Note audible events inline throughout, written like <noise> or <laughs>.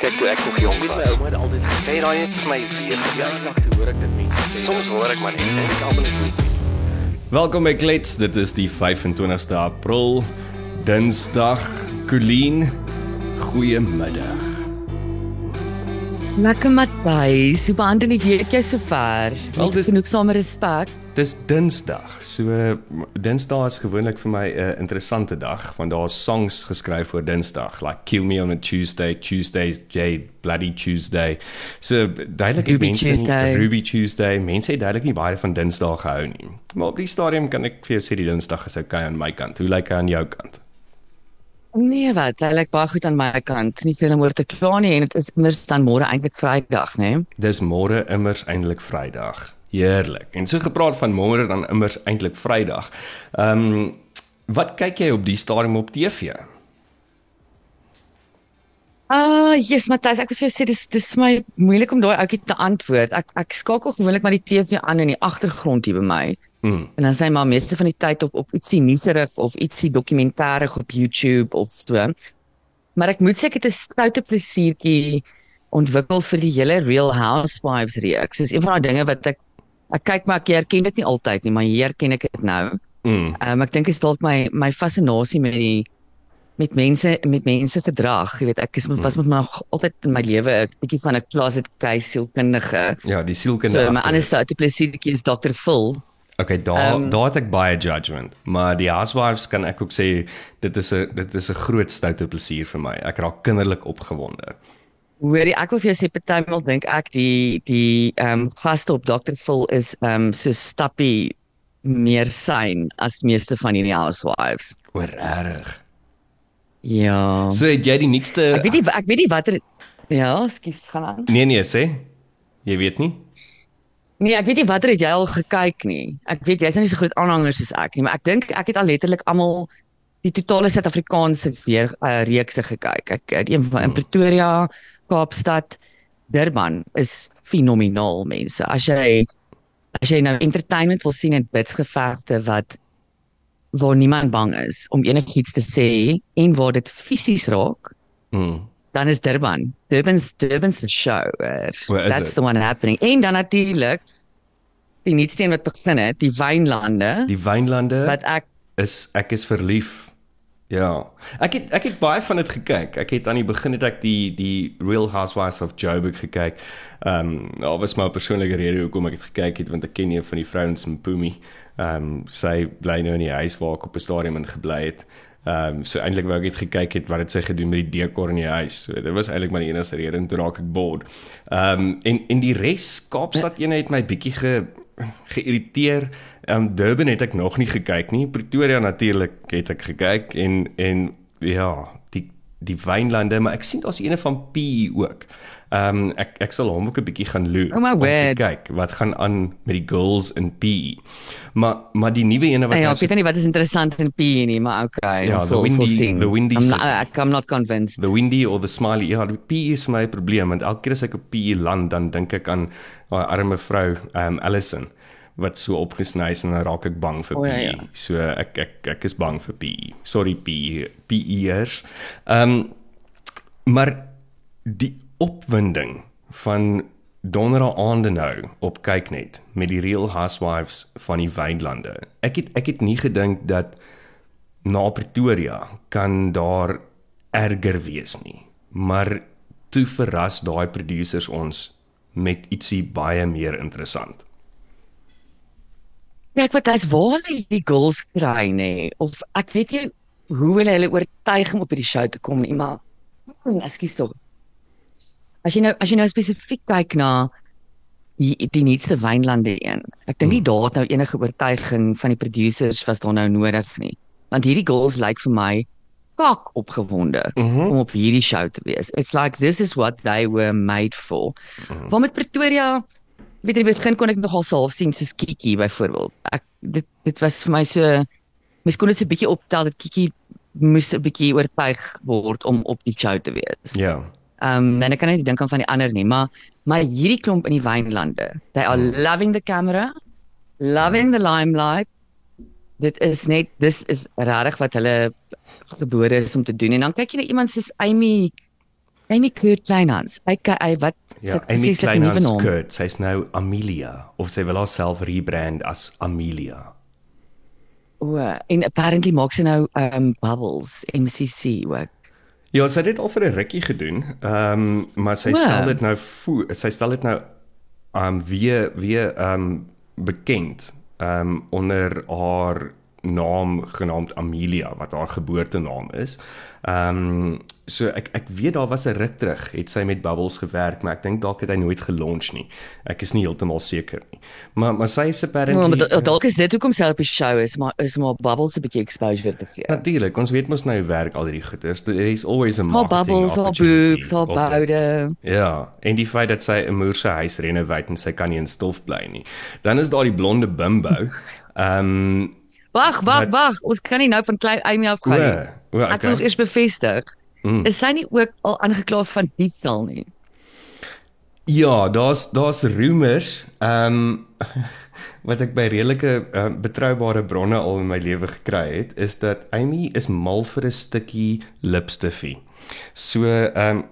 Kyk toe ek nog jonk was. My ouma het altyd gesê daai het vir my weer verjaardag toe hoor ek dit mense sê. Soms hoor ek maar net en ek almal net Welkom by Klets. Dit is die 25ste April, Dinsdag. Colleen, goeiemiddag. Lekker Matthys, hoe behandel die week jou sover? Wel, dis- Dis genoeg same respek. Dis Dinsdag. So Dinsdag is gewoonlik vir my 'n uh, interessante dag want daar's songs geskryf vir Dinsdag, like Kill Me on a Tuesday, Tuesday's J Bloody Tuesday. So duidelik het mense nie- Tuesday. Ruby Tuesday. Mense het duidelik nie baie van Dinsdag gehou nie. Maar op die stadium kan ek vir jou sê die Dinsdag is okay aan my kant. Hoe lyk hy aan jou kant? Nee, wat? Hy lyk baie goed aan my kant. Nie veel om oor te kla nie en dit is immers dan môre eintlik Vrydag, né? Dis môre immers eintlik Vrydag. Heerlik. En so gepraat van môre dan immers eintlik Vrydag. Ehm um, wat kyk jy op die stadium op TV? Ah, yes, Matthys, ek wil vir jou sê dis dis my moeilik om daai ouetjie te antwoord. Ek ek skakel gewoonlik maar die TV aan in die agtergrond hier by my. Mm. En dan sê my meeste van die tyd op op ietsie nuuserig of ietsie dokumentêrig op YouTube of so. Maar ek moet sê ek het 'n stoute plesiertjie ontwikkel vir die hele Real Housewives reeks. Dis een van daai dinge wat ek ek kyk maar ek herken dit nie altyd nie, maar hier ken ek dit nou. Mm. Um, ek dink dit is dalk my my fascinasie met die met mense met mense gedrag. Jy weet, ek is was met my nog altyd in my lewe 'n bietjie van 'n closet case sielkundige. Ja, die sielkundige. So my ander stoute plesiertjie is Dr. Phil. Okay, daar Ehm, daar het ek baie judgement, maar die housewives kan ek ook sê dit is 'n dit is 'n groot stoute plesier vir my. Ek raak kinderlik opgewonde. Hoorie, ek wil vir jou sê partymal dink ek die die ehm um, gaste op Dr. Phil is ehm um, so stappie meer syn as meeste van hierdie housewives. O, regtig. Ja. So het jy die nuutste Ek weet nie ek weet nie watter Ja, skus gaan aan. Nee nee, sê. Jy weet nie? Nee, ek weet nie watter het jy al gekyk nie. Ek weet jy's nou nie so groot aanhanger soos ek nie, maar ek dink ek het al letterlik almal die totale Suid-Afrikaanse weer uh, reekse gekyk. Ek het een van in Pretoria, Kaapstad, Durban is fenomenaal mense. As jy as jy nou entertainment wil sien en bitsgevegte wat waar niemand bang is om enigiets te sê en waar dit fisies raak, Mm. dan is Durban. Durban's Durban's the show. Where that's it? the one happening. En dan natuurlik die nuutste een wat begin het, die wynlande Die wynlande wat ek is ek is verlief. Ja. Ek het ek het baie van dit gekyk. Ek het aan die begin het ek die die Real Housewives of Joburg gekyk. Ehm um, daar was 'n persoonlike rede hoekom ek dit gekyk het want ek ken een van die vrouens in Pumi. Ehm um, sy bly nou in die huis waar ek op 'n stadium in gebly het. Ehm um, so eintlik wou ek net gekyk het wat het sy gedoen met die dekor in die huis. So dit was eintlik maar die enigste rede en toe raak ek bored. Ehm um, en en die res Kaapstad ene het my bietjie ge geïrriteer. Ehm um, Durban het ek nog nie gekyk nie. Pretoria natuurlik het ek gekyk en en ja, die die wynlande, maar ek sien daar's eene van PE ook. Ehm um, ek ek sal hom ook 'n bietjie gaan loer Oh om te kyk wat gaan aan met die girls in PE. Maar maar die nuwe ene wat ja, nou ek weet nie wat is interessant in PE nie, maar okay. Ja, ons the sal- windy- sien. the windy I'm not, ek I'm not convinced. The Windy or the Smiley. Ja, die PE is my probleem want elke keer as ek op PE land dan dink ek aan daai arme vrou, um Allison wat so opgesny is en dan raak ek bang vir O, ja, PE. ja. So ek ek ek is bang vir PE. Sorry PE PEers. Um maar die opwinding van donderdag aande nou op kyknet met die Real Housewives van die wynlande. Ek het ek het nie gedink dat na Pretoria kan daar erger wees nie. Maar toe verras daai producers ons met ietsie baie meer interessant. Kyk wat hy's waar hulle die girls kry nê of ek weet nie hoe hulle hulle oortuig om op hierdie show te kom nie, maar hmm, ekskuus tog. As jy nou as jy nou spesifiek kyk na die, die nuutste wynlande een. Ek dink nie daar het nou enige oortuiging van die producers was daar nou nodig nie. Want hierdie girls lyk vir my kak opgewonde mm -hmm. om op hierdie show te wees. It's like this is what they were made for. Mm -hmm. Waar met Pretoria weet jy begin kon ek nogal so half sien soos Kiki byvoorbeeld. Ek dit dit was vir my so mens kon dit so 'n bietjie optel dat Kiki moes 'n bietjie oortuig word om op die show te wees. Ja. Ehm um, en ek kan nie dink aan van die ander nie, maar maar hierdie klomp in die wynlande, they are loving the camera, loving the limelight. Dit is net dis is regtig wat hulle gebore is om te doen. En dan kyk jy na iemand soos Amy Amy Kurt Kleinhans. Ek hy wat Ja, sy Amy presies 'n nuwe Kleinhans naam. Kurt, sy's nou Amelia of sy wil haarself rebrand as Amelia. O, en apparently maak sy nou um Bubbles MCC ook. Ja, sy het dit al vir 'n rukkie gedoen. Ehm um, maar sy O. stel dit nou voor, sy stel dit nou um, weer weer um, bekend um, onder haar naam genaamd Amelia wat haar geboortenaam is. Ehm um, so ek ek weet daar was 'n ruk terug het sy met Bubbles gewerk, maar ek dink dalk het hy nooit gelunch nie. Ek is nie heeltemal seker nie. Maar maar sy is Ja, apparently maar da- dalk is dit hoekom sy op die show is, maar is maar Bubbles 'n bietjie exposure te gee. Natuurlik, ons weet mos nou werk al hierdie goeters. There is always a Haar marketing bubbles, haar boobs, haar boude. Ja, en die feit dat sy 'n moer se huis renovate en sy kan nie in stof bly nie. Dan is daar die blonde bimbo. <laughs> Ehm Wag, wag, Wat- wag. Ons kan nie nou van klein Amy afgaan o, nie. o, Ek wil okay. eers bevestig. Mm. Is sy nie ook al aangekla van diefstal nie? Ja, daar's daar's rumors ehm <laughs> wat ek by redelike um, betroubare bronne al in my lewe gekry het, is dat Amy is mal vir 'n stukkie lipstifie. So ehm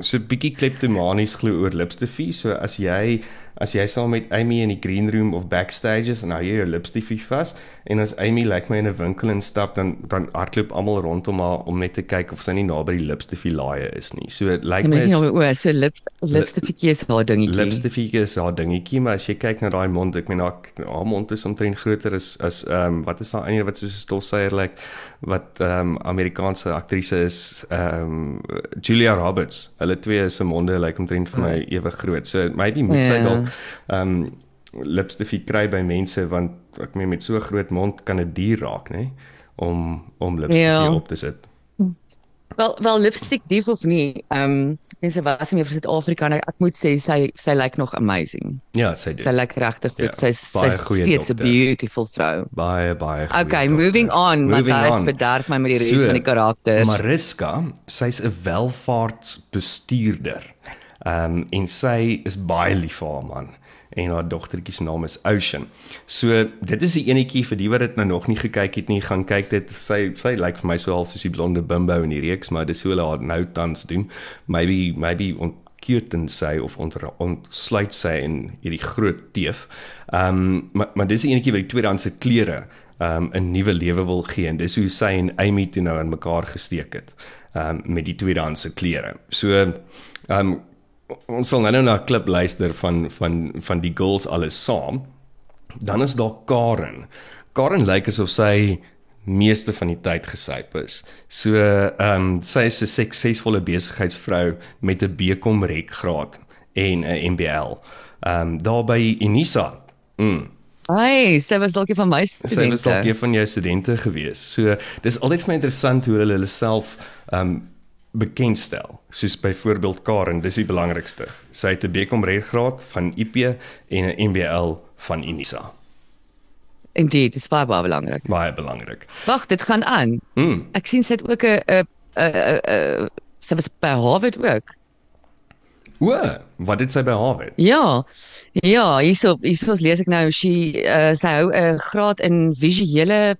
so bietjie kleptomanies glo oor lipstifie. So as jy as jy saam met Amy in die green room of backstage is en nou jy jou lipstifie vas en as Amy lyk like my in 'n winkel instap dan dan hardloop almal rondom haar om net te kyk of sy nie naby die lipstifie laaie is nie. So lyk like Ek my is, nou o, so lip lipstifie is haar dingetjie. lipstifie is haar dingetjie, maar as jy kyk na daai mond, ek meen haar haar mond is omtrent groter as as ehm um, wat is daai ene wat soos 'n stofsuier lyk like, wat ehm um, Amerikaanse aktrise is ehm um, Julia Roberts. Hulle twee se monde lyk like, omtrent vir my ewe groot. So maybe moet sy Ja. dalk ehm um, lipstifie kry by mense want ek meen met so groot mond kan dit duur raak, nê? om om lipstifie Ja. op te sit. Wel wel lipstick dief of nie. Ehm um, mense was nie vir Suid-Afrika en ek, ek moet sê sy sy lyk nog amazing. Ja, sy doen. Sy lyk regtig goed. Ja, Sy's sy's steeds 'n beautiful vrou. Baie baie goeie Okay, dokter. moving on, on. bederf my met die res So, van die karakters. Mariska, sy's 'n welvaartsbestuurder. Ehm um, en sy is baie lief vir haar man en haar dogtertjie se naam is Ocean. So dit is die enetjie vir die wat dit nou nog nie gekyk het nie, gaan kyk dit. Sy sy lyk vir my so half soos die blonde bimbo in die reeks, maar dis hoe haar nou tans doen. Maybe maybe ontkeurten sy of ont, ontsluit sy in hierdie groot teef. Ehm um, maar maar dis die enetjie wat die tweedehandse klere um 'n nuwe lewe wil gee en dis hoe sy en Amy toe nou in mekaar gesteek het um met die tweedehandse klere. So um ons sal nou na 'n klip luister van van van die girls alles saam. Dan is daar Karen. Karen lyk asof sy meeste van die tyd gesyp is. So ehm um, sy is 'n suksesvolle besigheidsvrou met 'n BCom rekgraad en 'n MBL. Ehm um, daar by Unisa. Mm. Ai, sy was dalk een van my Sy was dalk studente. een van jou studente gewees. So dis altyd vir my interessant hoe hulle hulle self um bekendstel. Soos byvoorbeeld Karen, dis die belangrikste. Sy het 'n BCom reggraad van IP en 'n MBL van Unisa. Indeed, dis baie baie belangrik. Baie belangrik. Wag, dit gaan aan. Mm. Ek sien sy het ook 'n 'n 'n sy was by Harvard ook. O, wat het sy by Harvard? Ja. Ja, hierso hierso lees ek nou sy uh, sy hou 'n graad in visuele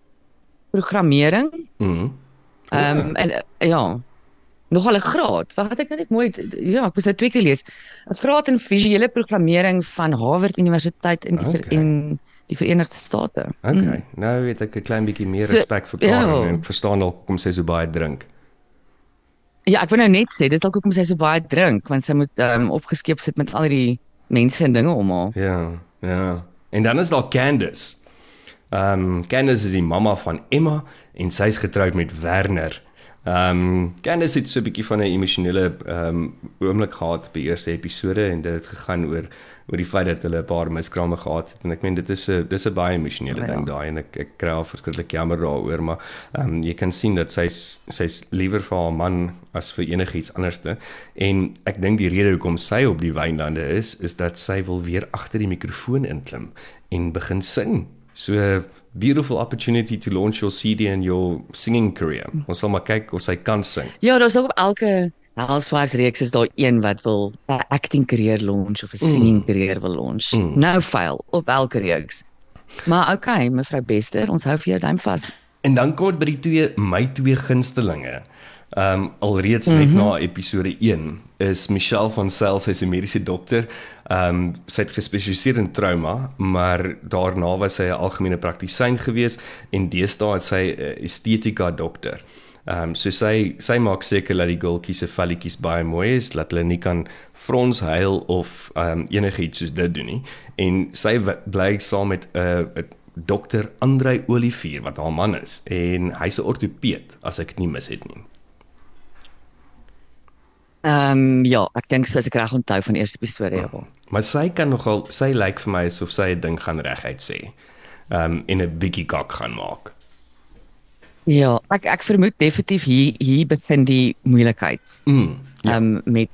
programmering. Mm. Ehm um, en ja, nogal 'n graad. Wag, ek nou net mooi ja, ek moes dit twee keer lees. 'n Graad in visuele programmering van Harvard Universiteit in die Okay. in die Verenigde State. Okay, mm. nou weet ek 'n klein bietjie meer So, respek vir Karen ja. en ek verstaan dalk hoekom sy so baie drink. Ja, ek wil nou net sê, dis dalk hoekom sy so baie drink, want sy moet um, opgeskeep sit met al die mense en dinge om haar. Ja, ja. En dan is daar Candice. Ehm um, Candice is die mamma van Emma en sy's getroud met Werner. Ehm um, Candice het so 'n bietjie van 'n emosionele ehm um, oomblik gehad by eerste episode en dit het gegaan oor oor die feit dat hulle 'n paar miskrame gehad het en ek meen dit is 'n dis 'n baie emosionele Ja. ding daai en ek ek kry al verskriklik jammer daaroor maar ehm um, jy kan sien dat sy's sy's liewer vir haar man as vir enigiets anderste en ek dink die rede hoekom sy op die wynlande is is dat sy wil weer agter die mikrofoon inklim en begin sing. So beautiful opportunity to launch your CD and your singing career. Ons sal maar kyk of sy kan sing. Ja, daar's ook op elke Housewives reeks is daar een wat wil 'n acting carrière launch of 'n singing carrière wil launch. Mm. Nou fail op elke reeks. Maar okay, mevrou Bester, ons hou vir jou duim vas. En dan kom dit by die twee my twee gunstelinge. Ehm um, alreeds net mm -hmm. na episode 1 is Michelle van Sail sy se mediese dokter. Ehm um, sy het gespesialiseer in trauma, maar daarna was sy 'n algemene praktisyn gewees en deesdae het sy 'n estetika dokter. Ehm um, so sy sy maak seker dat die gultjies se velletjies baie mooi is, dat hulle nie kan frons huil of ehm um, enigiets soos dit doen nie. En sy bly saam met 'n uh, dokter Andrei Olivier wat haar man is en hy's 'n ortopeed as ek nie mis het nie. Ehm um, ja, ek dink sy is reg onthou van eerste episode ja. Oh, maar sy kan nogal sy lyk like vir my asof sy 'n ding gaan reguit sê. Ehm um, in 'n bietjie gok gaan maak. Ja, ek ek vermoed definitief hier hier bevind die moeilikheid. Mm, ja. Ehm um, met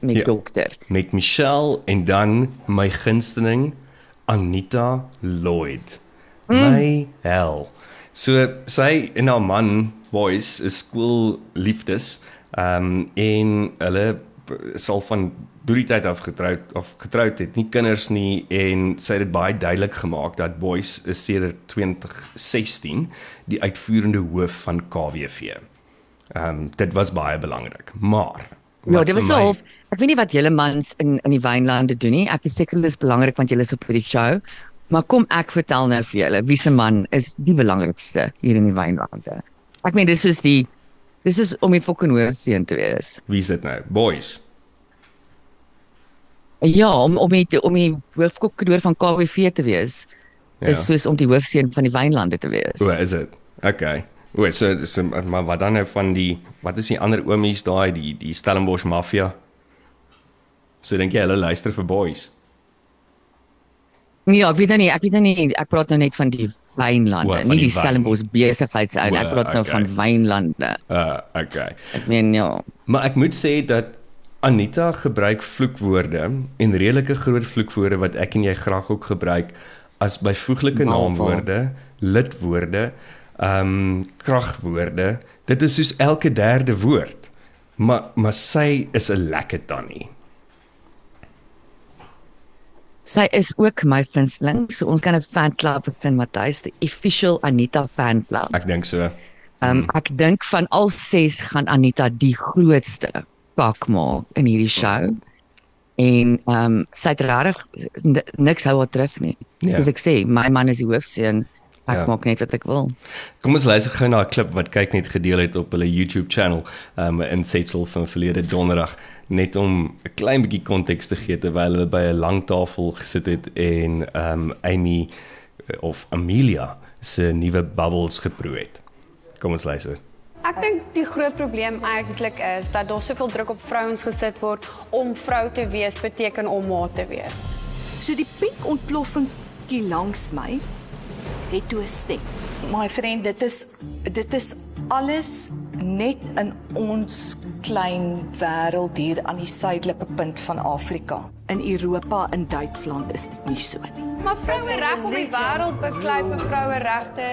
met ja, dokter. Met Michelle en dan my gunsteling Anita Lloyd. Mm. My hel. So sy en haar man boys is skool liefdes. Ehm um, en hulle sal van drie tyd af getroud of getroud het, nie kinders nie en sy het dit baie duidelik gemaak dat Boys is sedert 2016 die uitvoerende hoof van KWV. Ehm um, dit was baie belangrik. Maar Ja, dit was so ek weet nie wat julle mans in in die wynlande doen nie. Ek is seker dit is belangrik want julle is op hierdie show. Maar kom ek vertel nou vir julle, wie se man is die belangrikste hier in die wynlande? Ek meen dis soos die Dis is om die fucking hoofseun te wees. Wie is dit nou? Boys. Ja, om om die om die hoofkokkeur van KWV te wees. Ja. Is soos om die hoofseun van die wynlande te wees. O, is dit? Okay. O, so so maar wat dan nou van die wat is die ander oomies daai die die Stellenbosch mafia? So dink jy hulle luister vir boys? Nee, ek weet nou nie, ek weet nou nie, ek praat nou net van die wynlande, oh, nie die, die Stellenbosch besigheidshou nie. Ek praat nou okay. van wynlande. Uh, okay. Ek meen ja. Maar ek moet sê dat Anita gebruik vloekwoorde en redelike groot vloekwoorde wat ek en jy graag ook gebruik as byvoeglike naamwoorde, lidwoorde, ehm um, kragwoorde. Dit is soos elke derde woord. Maar maar sy is 'n lekker tannie. Sy is ook my gunsteling. So ons kan 'n fan club bevind Matthys, die official Anita fan club. Ek dink so. Ehm um, ek dink van al ses gaan Anita die grootste pak maak in hierdie show. En ehm um, sy het regtig niks hou wat terug nie. Ja. Soos ek sê, my man is die hoofseun. Ek ja. maak net wat ek wil. Kom ons luister gou na 'n klip wat kyk net gedeel het op hulle YouTube channel, ehm um, in Setsel van verlede donderdag net om 'n klein bietjie konteks te gee terwyl hulle by 'n lang tafel gesit het en ehm um, Amy eh, of Amelia se nuwe bubbles geproe het. Kom ons luister. Ek dink die groot probleem eintlik is dat daar soveel druk op vrouens gesit word om vrou te wees beteken om ma te wees. So die pink ontploffing hier langs my het toe 'n stem. My vriend, dit is dit is alles net in ons klein wêreld hier aan die suidelike punt van Afrika. In Europa en Duitsland is dit nie so nie. Maar vroue reg op die wêreld beklei vir vroue regte.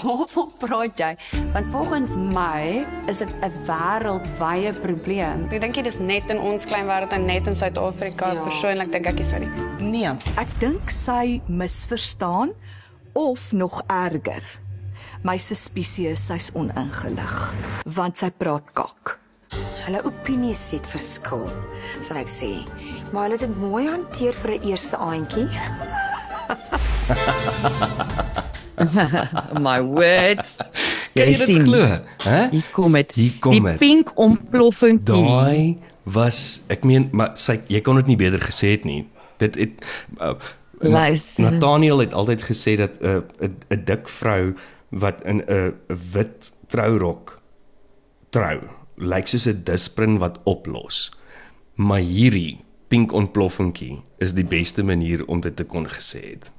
Waarvan praat jy? Want volgens my is dit 'n wêreldwye probleem. Ek dink dit is net in ons klein wêreld en net in Suid-Afrika. Ja. Persoonlik dink ek nie so nie. Nee, ek dink sy misverstaan of nog erger. My suspisie is sy's oningelig want sy praat kak. Hulle opinies het verskil, sal ek sê. Maar hulle het dit mooi hanteer vir 'n eerste aantjie. <laughs> My word. Jy sien glo, hè? Hier kom dit. Die het. pink ontploffing. Daai was ek meen maar sy jy kon dit nie beter gesê het nie. Dit het uh, Nathaniel het altyd gesê dat 'n uh, 'n dik vrou wat in 'n wit trourok trou, lyk soos 'n disprin wat oplos. Maar hierdie pink ontploffingkie is die beste manier om dit te kon gesê het.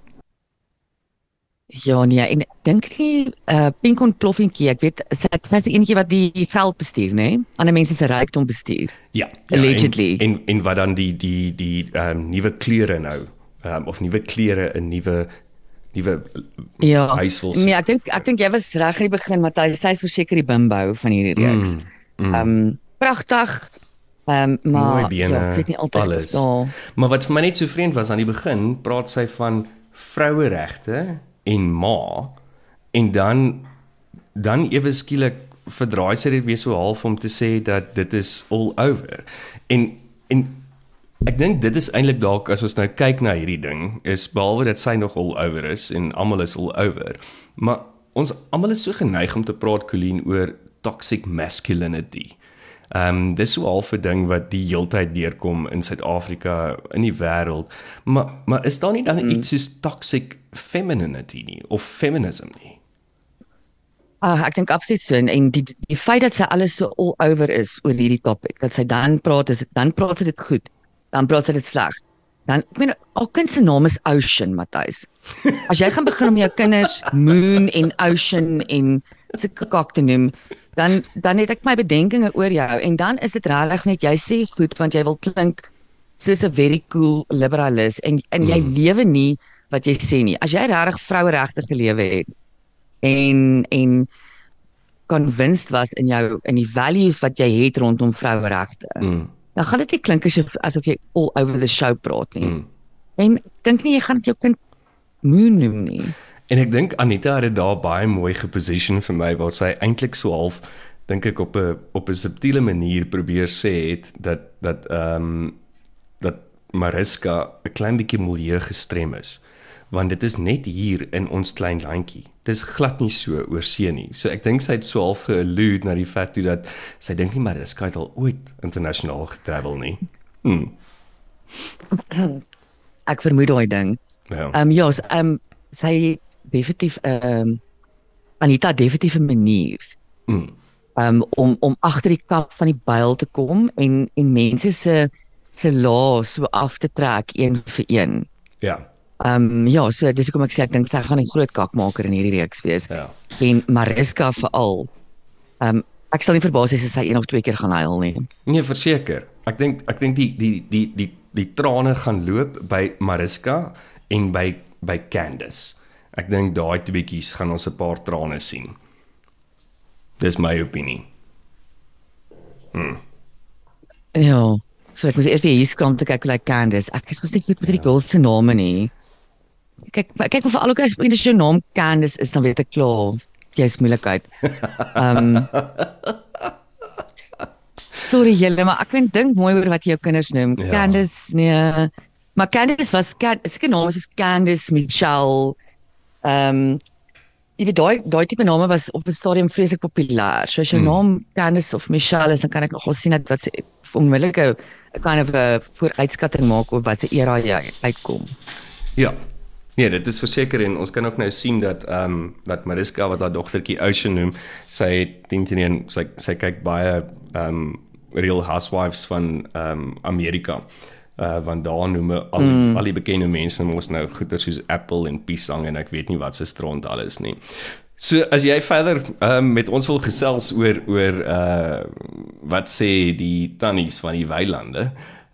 Ja nee, en dink jy uh pink ontploffingkie, ek weet sy sy is eenetjie wat die, die veld bestuur, nê? Nee? Ander mense se rykdom bestuur. Ja, ja allegedly. En, en en wat dan die die die ehm um, nuwe kleure nou um, of nuwe klere, 'n nuwe nuwe ja. Nee, ek dink ek dink jy was reg in die begin Matthys, sy is verseker die bimbou van hierdie reeks. Mm. Ehm mm. um, pragtig. Ehm um, maar bene, ja, ek weet nie altyd alles. Of, maar wat vir my net so vreemd was aan die begin, praat sy van vroueregte en ma en dan dan ewe skielik verdraai sy dit weer so half om te sê dat dit is all over. En en ek dink dit is eintlik dalk as ons nou kyk na hierdie ding is behalwe dat sy nog all over is en almal is all over. Maar ons almal is so geneig om te praat Colleen oor toxic masculinity. Ehm um, dis so half 'n ding wat die heeltyd deurkom in Suid-Afrika, in die wêreld. Maar maar is daar nie dan mm. iets soos toxic femininity nie of feminism nie? Ah, ek dink absoluut so en die die feit dat sy alles so all over is oor hierdie topik, dat sy dan praat is dan praat sy dit goed, dan praat sy dit sleg. Dan ek meen al kind se naam is Ocean Matthys. As jy gaan begin om jou kinders Moon en Ocean en sulke kak te noem, dan dan het ek my bedenkinge oor jou en dan is dit regtig net jy sê goed want jy wil klink soos 'n very cool liberalis en en jy mm. lewe nie wat jy sê nie. As jy regtig vroueregte gelewe het en en convinced was in jou in die values wat jy het rondom vroueregte. Mm. Dan gaan dit nie klink asof asof jy all over the show praat nie. Mm. En dink nie jy gaan jou kind moon noem nie. En ek dink Anita het dit daar baie mooi geposition vir my waar sy eintlik so half dink ek op 'n op 'n subtiele manier probeer sê het dat dat ehm um, dat Mariska 'n klein bietjie milieu gestrem is want dit is net hier in ons klein landjie. Dis glad nie so oor see nie. So ek dink sy het so half geallude na die feit toe dat sy dink nie Mariska het al ooit internasionaal getravel nie. Hmm. Ek vermoed daai ding. Ja. Ehm um, ja, ehm um, sy definitief 'n uh, um, Anita definitief 'n manier. Mm. Um om om agter die kap van die byl te kom en en mense se se laas so af te trek een vir een. Ja. Um ja, so dis hoekom ek sê ek dink sy gaan 'n groot kakmaker in hierdie reeks wees. Ja. En Mariska veral. Um ek sal nie verbaas wees as sy een of twee keer gaan huil nie. Nee, verseker. Ek dink ek dink die die die die die trane gaan loop by Mariska en by by Candice. Ek dink daai twee bietjies gaan ons 'n paar trane sien. Dis my opinie. Hm. Ja, so ek moet eers weer hier kom te kyk hoe lyk Candice. Ek is mos net goed met die girls se name nie. Kyk, kyk of al ook as jy jou naam Candice is dan weet ek klaar jy's moeilikheid. Ehm um, <laughs> Sorry julle, maar ek dink mooi oor wat jy jou kinders noem. Ja. Candice, nee. Maar Candice was seker naam is Candice Michelle Ehm um, jy weet daai daai tipe name was op 'n stadium vreeslik populêr. So as jou hmm. naam Candice of Michelle is, dan kan ek nogal sien dat wat se onmiddellike 'n kind of 'n vooruitskatting maak oor wat se era jy uitkom. Ja. Nee, dit is verseker en ons kan ook nou sien dat ehm um, dat Mariska wat haar dogtertjie Ocean noem, sy het teen teen sy sy kyk baie ehm um, Real Housewives van ehm um, Amerika uh want daar noem al mm. al die bekende mense mos nou goeie soos Apple en Pisang en ek weet nie wat se stront alles nie. So as jy verder um, met ons wil gesels oor oor uh wat sê die tannies van die weilande.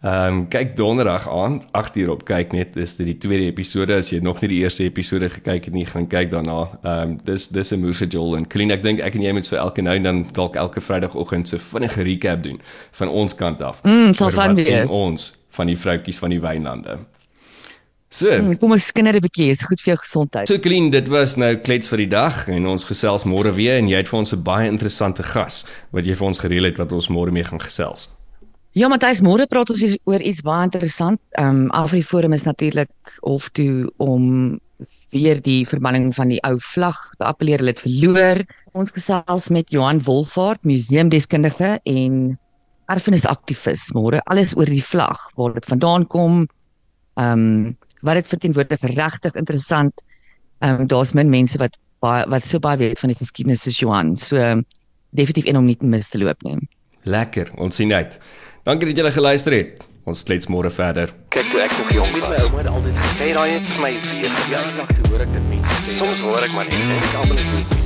Ehm um, kyk donderdag aand 8 uur op kyk net is dit die tweede episode as jy nog nie die eerste episode gekyk het nie gaan kyk daarna. Ehm um, dis dis 'n Musa Joel en Clean ek dink ek en jy moet so elke nou en dan dalk elke Vrydagoggend so vinnige recap doen van ons kant af. Mm, sal van wees. Ons van die vroutjies van die wynlande. So, hmm, kom ons skinder 'n bietjie, is goed vir jou gesondheid. So Colleen, dit was nou klets vir die dag en ons gesels môre weer en jy het vir ons 'n baie interessante gas wat jy vir ons gereël het wat ons môre mee gaan gesels. Ja, Matthys, môre praat ons oor iets baie interessant. Ehm um, Afriforum is natuurlik hof toe om weer die verbanning van die ou vlag te appeleer. Hulle het verloor. Ons gesels met Johan Wolfhard, museumdeskundige en erfenisaktivis, môre alles oor die vlag, waar dit vandaan kom. Ehm um, wat dit verteenwoordig regtig interessant. Ehm um, daar's min mense wat baie wat so baie weet van die geskiedenis soos Johan. So um, definitief een om nie te mis te loop nie. Lekker, ons sien uit. Dankie dat julle geluister het. Ons klets môre verder. Kyk toe ek nog jong was, my ouma het altyd gesê daai het vir my weer jaar lank hoor ek dit mense. Soms hoor ek maar net en ek almal net